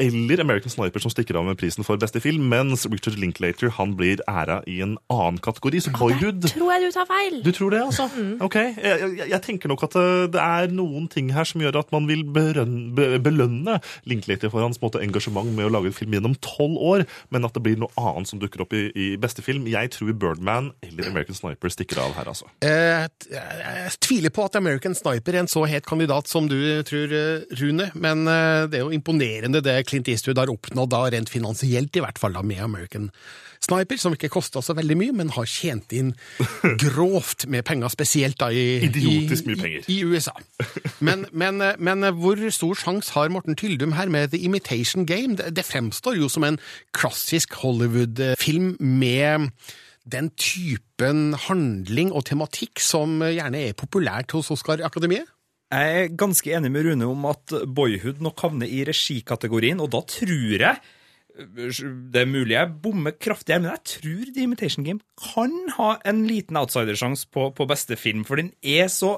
Speaker 1: eller American Sniper som stikker av med prisen for beste film, mens Richard Linklater han blir æra i en annen kategori, så Boyhood
Speaker 11: Tror jeg du tar feil.
Speaker 1: Du tror det, altså? Ok. Jeg, jeg, jeg tenker nok at øh, det er noen ting her som gjør at man vil berønne, be, belønne Linklater for hans måte, engasjement med å lage en film gjennom tolv år, men at det blir noe annet som dukker opp i, i beste film. Jeg tror Birdman eller American Sniper stikker av her, altså.
Speaker 4: Eh, Jeg tviler på at American Sniper er en så het kandidat som du tror, eh, Rune, men eh, det er jo imponerende det Clint Eastwood har oppnådd, da, rent finansielt i hvert fall, da, med American Sniper, som ikke kosta så veldig mye, men har tjent inn grovt med penger, spesielt da i,
Speaker 1: Idiotisk mye penger.
Speaker 4: i, i USA. Men, men, eh, men eh, hvor stor sjanse har Morten Tyldum her med The Imitation Game? Det, det fremstår jo som en klassisk Hollywood-film med den typen handling og tematikk som gjerne er populært hos Oscar-akademiet?
Speaker 12: Jeg er ganske enig med Rune om at Boyhood nok havner i regikategorien, og da tror jeg det er mulig jeg bommer kraftig men jeg tror The Imitation Game kan ha en liten outsidersjanse på, på beste film, for den er så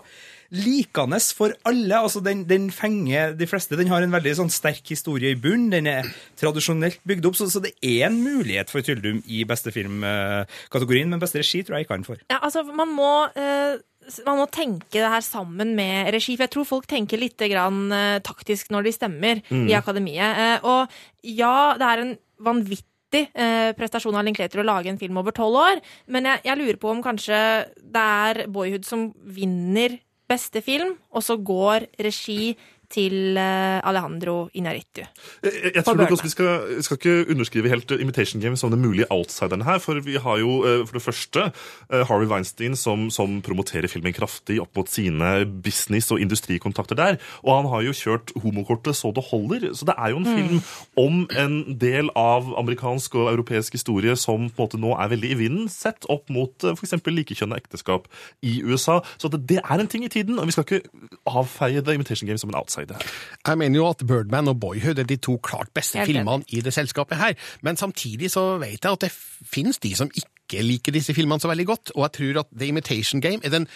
Speaker 12: likende for alle. Altså, den, den fenger de fleste. Den har en veldig sånn sterk historie i bunn. Den er tradisjonelt bygd opp, så, så det er en mulighet for Tyldum i beste film-kategorien, men beste regi tror jeg ikke han får.
Speaker 11: Ja, altså, man må, eh, man må tenke det her sammen med regi, for jeg tror folk tenker litt grann, eh, taktisk når de stemmer
Speaker 20: Mm.
Speaker 11: i akademiet. Eh, og ja, det er en vanvittig eh, prestasjon av Linklater å lage en film over tolv år, men jeg, jeg lurer på om kanskje det er Boyhood som vinner beste film, og så går regi til eh, Alejandro Inarritu.
Speaker 1: Jeg, jeg
Speaker 11: For
Speaker 1: tror også vi skal, skal ikke underskrive helt uh, Imitation Game som den mulige outsideren her. For vi har jo uh, for det første Harvey Weinstein som, som promoterer filmen kraftig opp mot sine business- og industrikontakter der. Og han har jo kjørt homokortet så det holder. Så det er jo en
Speaker 20: Mm.
Speaker 1: film om en del av amerikansk og europeisk historie som på en måte nå er veldig i vinden, sett opp mot f.eks. likekjønna ekteskap i USA. Så det, det er en ting i tiden, og vi skal ikke avfeie The Imitation Game som en outsider.
Speaker 4: Jeg mener jo at Birdman og Boyhood er de to klart beste
Speaker 1: Helt
Speaker 4: filmene i det selskapet her, men samtidig så vet jeg at det finnes de som ikke liker disse filmene så veldig godt, og jeg tror at The Imitation Game er den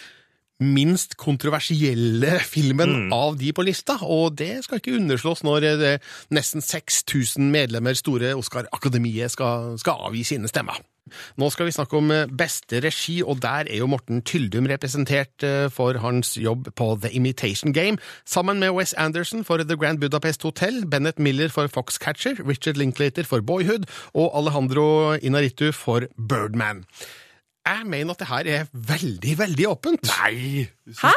Speaker 4: minst kontroversielle filmen av de på lista, og det skal ikke underslås når nesten 6000 medlemmer store Oscar-akademiet skal, skal avgi sine stemmer. Nå skal vi snakke om eh, beste regi, og der er jo Morten Tyldum representert eh, for hans jobb på The Imitation Game, sammen med Wes Anderson for The Grand Budapest Hotel, Bennett Miller for Foxcatcher, Richard Linklater for Boyhood og Alejandro Inaritu for Birdman. Jeg mener at det her er veldig, veldig åpent.
Speaker 1: Nei!
Speaker 11: Hæ?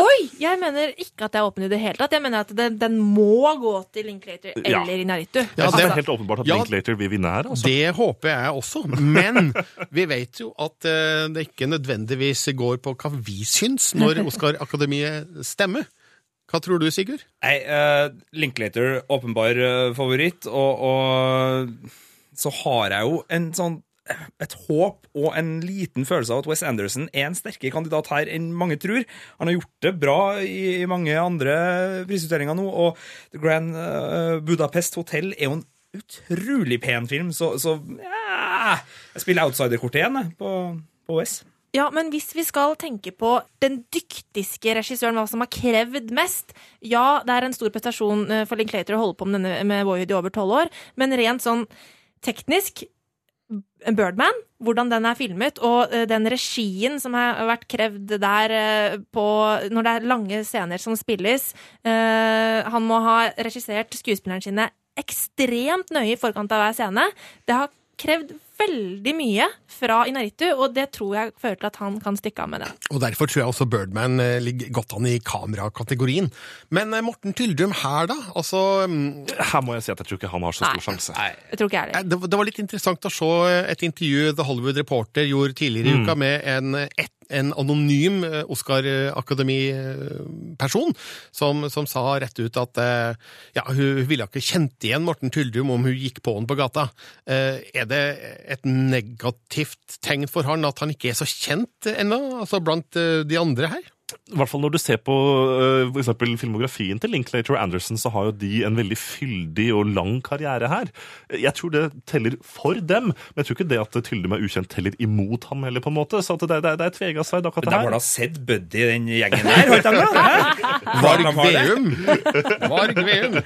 Speaker 11: Oi! Jeg mener ikke at det er åpent i det hele tatt. Jeg mener at den, den må gå til Linklater
Speaker 1: Ja.
Speaker 11: eller ja.
Speaker 1: Jeg synes det er helt åpenbart at
Speaker 4: Ja,
Speaker 1: Linklater vil vinne her. altså.
Speaker 4: Det håper jeg også, men vi vet jo at uh, det ikke nødvendigvis går på hva vi syns når Oscar-akademiet stemmer. Hva tror du, Sigurd?
Speaker 12: Nei, uh, Linklater åpenbar uh, favoritt, og, og så har jeg jo en sånn et håp og en liten følelse av at Wes Anderson er en sterkere kandidat her enn mange tror. Han har gjort det bra i, mange andre prisutdelinger nå, og The Grand eh, Budapest Hotel er jo en utrolig pen film, så, så ja, jeg spiller outsiderkortet igjen på, på Wes.
Speaker 11: Ja, men hvis vi skal tenke på den dyktiske regissøren, hva som har krevd mest Ja, det er en stor prestasjon eh, for Linklater å holde på med denne med Boyhood i over tolv år, men rent sånn teknisk Birdman, hvordan den er filmet, og eh, den regien som har vært krevd der eh, på Når det er lange scener som spilles. Eh, Han må ha regissert skuespillerne sine ekstremt nøye i forkant av hver scene. Det har krevd veldig mye fra Inaritu, og det tror jeg fører til at han kan stikke av med det.
Speaker 4: Og derfor tror jeg også Birdman eh, ligger godt an i kamerakategorien. Men eh, Morten Tyldrum her, da? Altså mm,
Speaker 1: Her må jeg si at jeg tror ikke han har så stor sjanse.
Speaker 11: Nei, Jeg tror ikke jeg det.
Speaker 4: Eh, Det, var- det var litt interessant å se et intervju The Hollywood Reporter gjorde tidligere i
Speaker 1: Mm.
Speaker 4: uka med en, et, en anonym eh, Oscar Akademi-person som, som sa rett ut at eh, ja, hun ville ikke kjent igjen Morten Tyldrum om hun gikk på han på gata. Eh, Er det et negativt tegn for han at han ikke er så kjent ennå, altså blant eh, de andre her?
Speaker 1: I hvert fall når du ser på øh, for eksempel filmografien til Linklater og Anderson, så har jo de en veldig fyldig og lang karriere her. Jeg tror det teller for dem, men jeg tror ikke det at Tylde er ukjent teller imot ham heller, på en måte. Så at det, det, det er et tvega sverd, akkurat
Speaker 12: Men
Speaker 1: det
Speaker 12: de har
Speaker 1: her.
Speaker 12: da sett Buddy, den gjengen der? Ikke de det?
Speaker 4: Varg
Speaker 12: det.
Speaker 4: Veum. Varg Veum.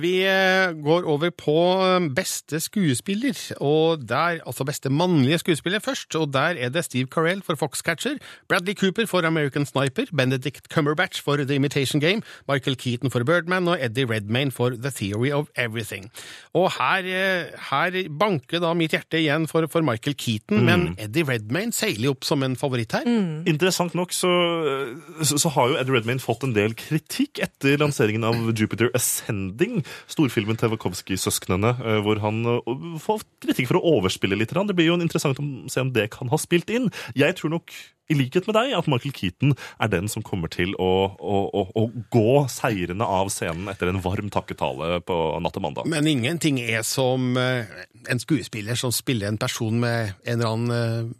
Speaker 4: Vi eh, går over på eh, beste skuespiller, og der, altså beste mannlige skuespiller først, og der er det Steve Carell for Foxcatcher, Bradley Cooper for American Sniper, Benedict Cumberbatch for The Imitation Game, Michael Keaton for Birdman og Eddie Redmayne for The Theory of Everything. Og her, eh, her banker da mitt hjerte igjen for, for Michael Keaton, men Eddie Redmayne seiler opp som en favoritt her.
Speaker 1: Interessant nok så, så, så har jo Eddie Redmayne fått en del kritikk etter lanseringen av Jupiter Ascending, storfilmen til Wachowski-søsknene, eh, hvor han eh, får kritikk for å overspille litt. Det blir jo interessant å se om det kan ha spilt inn. Jeg tror nok i likhet med deg, at Michael Keaton er den som kommer til å, å, å, å gå seirende av scenen etter en varm takketale på natt til mandag.
Speaker 4: Men ingenting er som eh, en skuespiller som spiller en person med en eller annen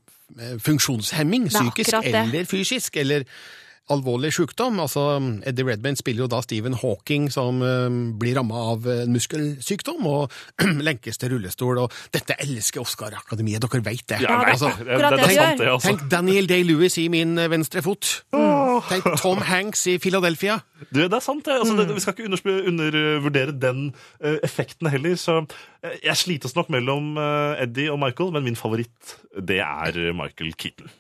Speaker 4: funksjonshemming, psykisk eller fysisk, eller alvorlig sykdom. Altså, Eddie Redmayne spiller jo da Stephen Hawking, som eh, blir ramma av en muskelsykdom og lenkes til rullestol. Og dette elsker Oscar-akademiet, dere vet det.
Speaker 1: Ja,
Speaker 4: Altså,
Speaker 1: det- det- det tenk, det, altså.
Speaker 4: Tenk Daniel Day-Lewis i min eh, venstre fot. Tenk Tom Hanks i Philadelphia.
Speaker 1: Du, det er sant, det. Altså, det. Vi skal ikke undervurdere den eh, effekten heller. Så jeg slites nok mellom Eddie og Michael, men min favoritt, det er Michael Keaton.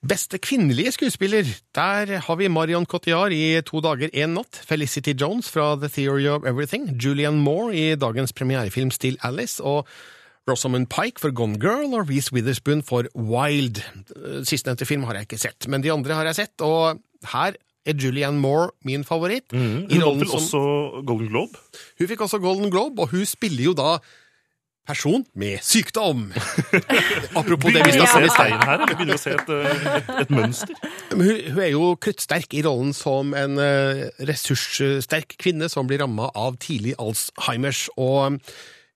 Speaker 4: Beste kvinnelige skuespiller, der har vi Marion Cotillard i To dager, én natt, Felicity Jones fra The Theory of Everything, Julianne Moore i dagens premierefilm Still Alice, og Rosamund Pike for Gone Girl og Reece Witherspoon for Wild. Sistnevnte film har jeg ikke sett, men de andre har jeg sett, og her er Julianne Moore min favoritt. Mm.
Speaker 1: Hun vant vel også Golden Globe?
Speaker 4: Hun fikk også Golden Globe, og hun spiller jo da person med sykdom. Apropos det vi
Speaker 1: skal vi se
Speaker 4: snakket
Speaker 1: et her, eller begynner å se et, eh, et, et mønster?
Speaker 4: Hun, hun er jo kruttsterk i rollen som en eh, ressurssterk kvinne som blir ramma av tidlig Alzheimers. og um,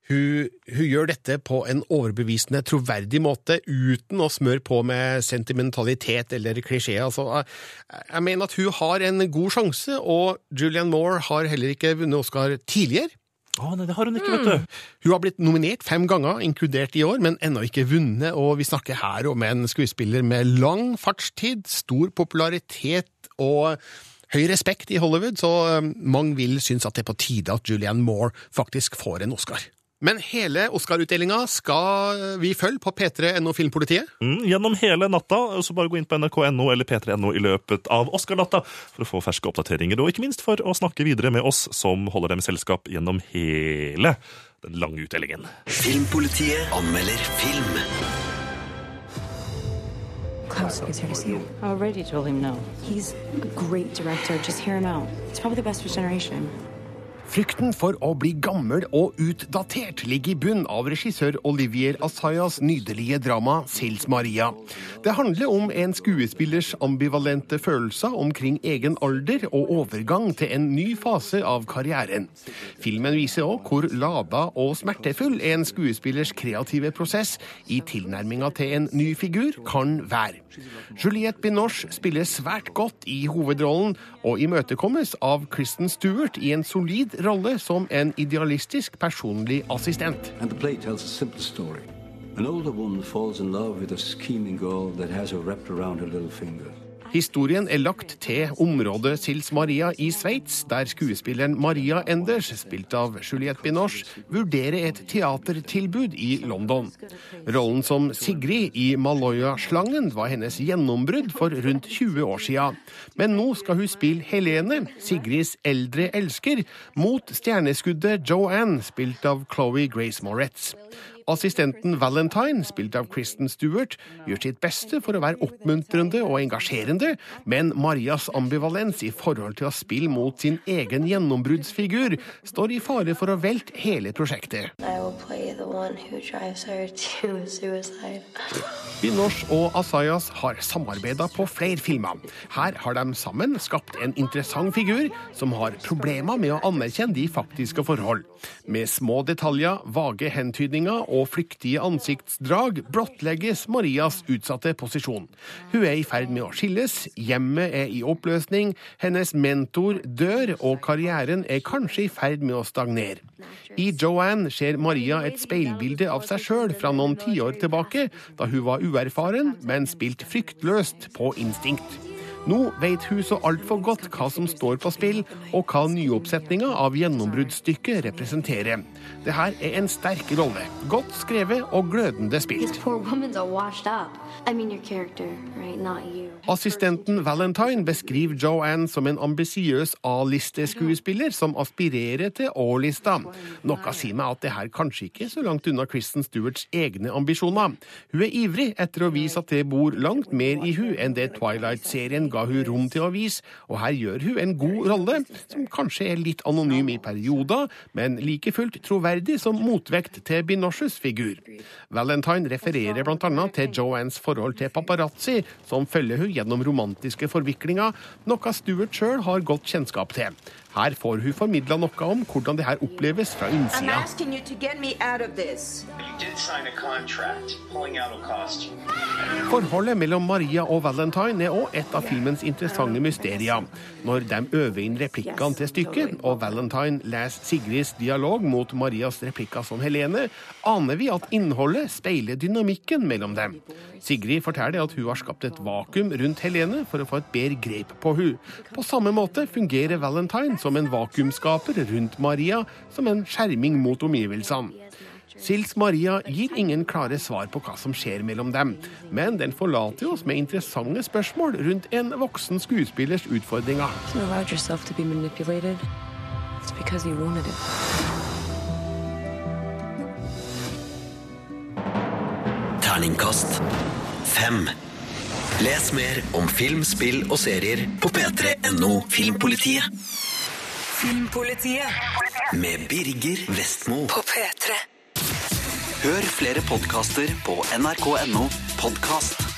Speaker 4: hun, hun gjør dette på en overbevisende, troverdig måte, uten å smøre på med sentimentalitet eller klisjeer. Altså, jeg, jeg mener at hun har en god sjanse, og Julianne Moore har heller ikke vunnet Oscar tidligere.
Speaker 1: Å, nei, det har hun ikke, vet du.
Speaker 4: Hun har blitt nominert fem ganger, inkludert i år, men ennå ikke vunnet, og vi snakker her om en skuespiller med lang fartstid, stor popularitet og høy respekt i Hollywood, så eh, mange vil synes at det er på tide at Julianne Moore faktisk får en Oscar. Men hele Oscar-utdelinga skal vi følge på P3.no Filmpolitiet.
Speaker 1: Mm, gjennom hele natta. Så bare gå inn på nrk.no eller p3.no i løpet av Oscar-natta for å få ferske oppdateringer, og ikke minst for å snakke videre med oss som holder dem selskap gjennom hele den lange utdelingen.
Speaker 5: Filmpolitiet anmelder film.
Speaker 9: Klaus is here to see you.
Speaker 20: I already told him no.
Speaker 9: He's a great director. Just hear him out. It's probably the best for generation.
Speaker 4: Frykten for å bli gammel og utdatert ligger i bunn av regissør Olivier Assayas nydelige drama Sils Maria. Det handler om en skuespillers ambivalente følelser omkring egen alder og overgang til en ny fase av karrieren. Filmen viser òg hvor lada og smertefull en skuespillers kreative prosess i tilnærminga til en ny figur kan være. Juliette Binoche spiller svært godt i hovedrollen, og imøtekommes av Kristen Stewart i en solid rolle som en idealistisk personlig assistent.
Speaker 7: An older woman falls in love with a scheming girl that has her wrapped around her little finger.
Speaker 4: Historien er lagt til området Sils Maria i Sveits, der skuespilleren Maria Enders, spilt av Juliette Binoche, vurderer et teatertilbud i London. Rollen som Sigrid i Maloya-slangen var hennes gjennombrudd for rundt 20 år siden. Men nå skal hun spille Helene, Sigrids eldre elsker, mot stjerneskuddet Joanne, spilt av Chloé Grace Moretz. Assistenten Valentine, spilt av Kristen Stewart, gjør sitt beste for å være oppmuntrende og engasjerende, men Marias ambivalens i forhold til å spille mot sin egen gjennombruddsfigur står i fare for å velte hele prosjektet.
Speaker 20: I will play
Speaker 4: Binoche og Asayas har samarbeida på flere filmer. Her har de sammen skapt en interessant figur som har problemer med å anerkjenne de faktiske forhold. Med små detaljer, vage hentydninger og flyktige ansiktsdrag blottlegges Marias utsatte posisjon. Hun er i ferd med å skilles, hjemmet er i oppløsning, hennes mentor dør, og karrieren er kanskje i ferd med å stagnere. I Joanne ser Maria et speilbilde av seg sjøl fra noen tiår tilbake, da hun var uerfaren, men spilt fryktløst på instinkt. Nå vet hun så altfor godt hva som står på spill, og hva nyoppsetninga av gjennombruddsstykket representerer. Det her er en sterk rolle. Godt skrevet og glødende spilt.
Speaker 20: I mean right?
Speaker 4: Assistenten Valentine beskriver Joanne som en ambisiøs A-listeskuespiller som aspirerer til A-lista. Noe sier meg at det her kanskje ikke er så langt unna Kristen Stewarts egne ambisjoner. Hun er ivrig etter å vise at det bor langt mer i hun enn det Twilight-serien ga hun rom til å vise, og her gjør hun en god rolle, som kanskje er litt anonym i perioder, men like fullt troverdig som motvekt til Binoches figur. Valentine refererer annet til Joannes forhold til paparazzi, som følger hun gjennom romantiske forviklinger, noe Stuart sjøl har godt kjennskap til. Her får hun formidla noe om hvordan det her oppleves fra innsida. Forholdet mellom Maria og Valentine er òg et av filmens interessante mysterier. Når de øver inn replikkene til stykket, og Valentine leser Sigrids dialog mot Marias replikker som Helene, aner vi at innholdet speiler dynamikken mellom dem. Sigrid forteller at hun har skapt et vakuum rundt Helene for å få et bedre grep på hun. På samme måte fungerer Valentine som en vakuumskaper rundt Maria, som en skjerming mot omgivelsene. Sils Maria gir ingen klare svar på hva som skjer mellom dem, men den forlater oss med interessante spørsmål rundt en voksen skuespillers utfordringer.
Speaker 5: Terningkast fem. Les mer om film, spill og serier på p3.no Filmpolitiet.
Speaker 17: Filmpolitiet
Speaker 5: Med Birger Vestmo.
Speaker 17: på P3.
Speaker 5: Hør flere podkaster på nrk.no podkast.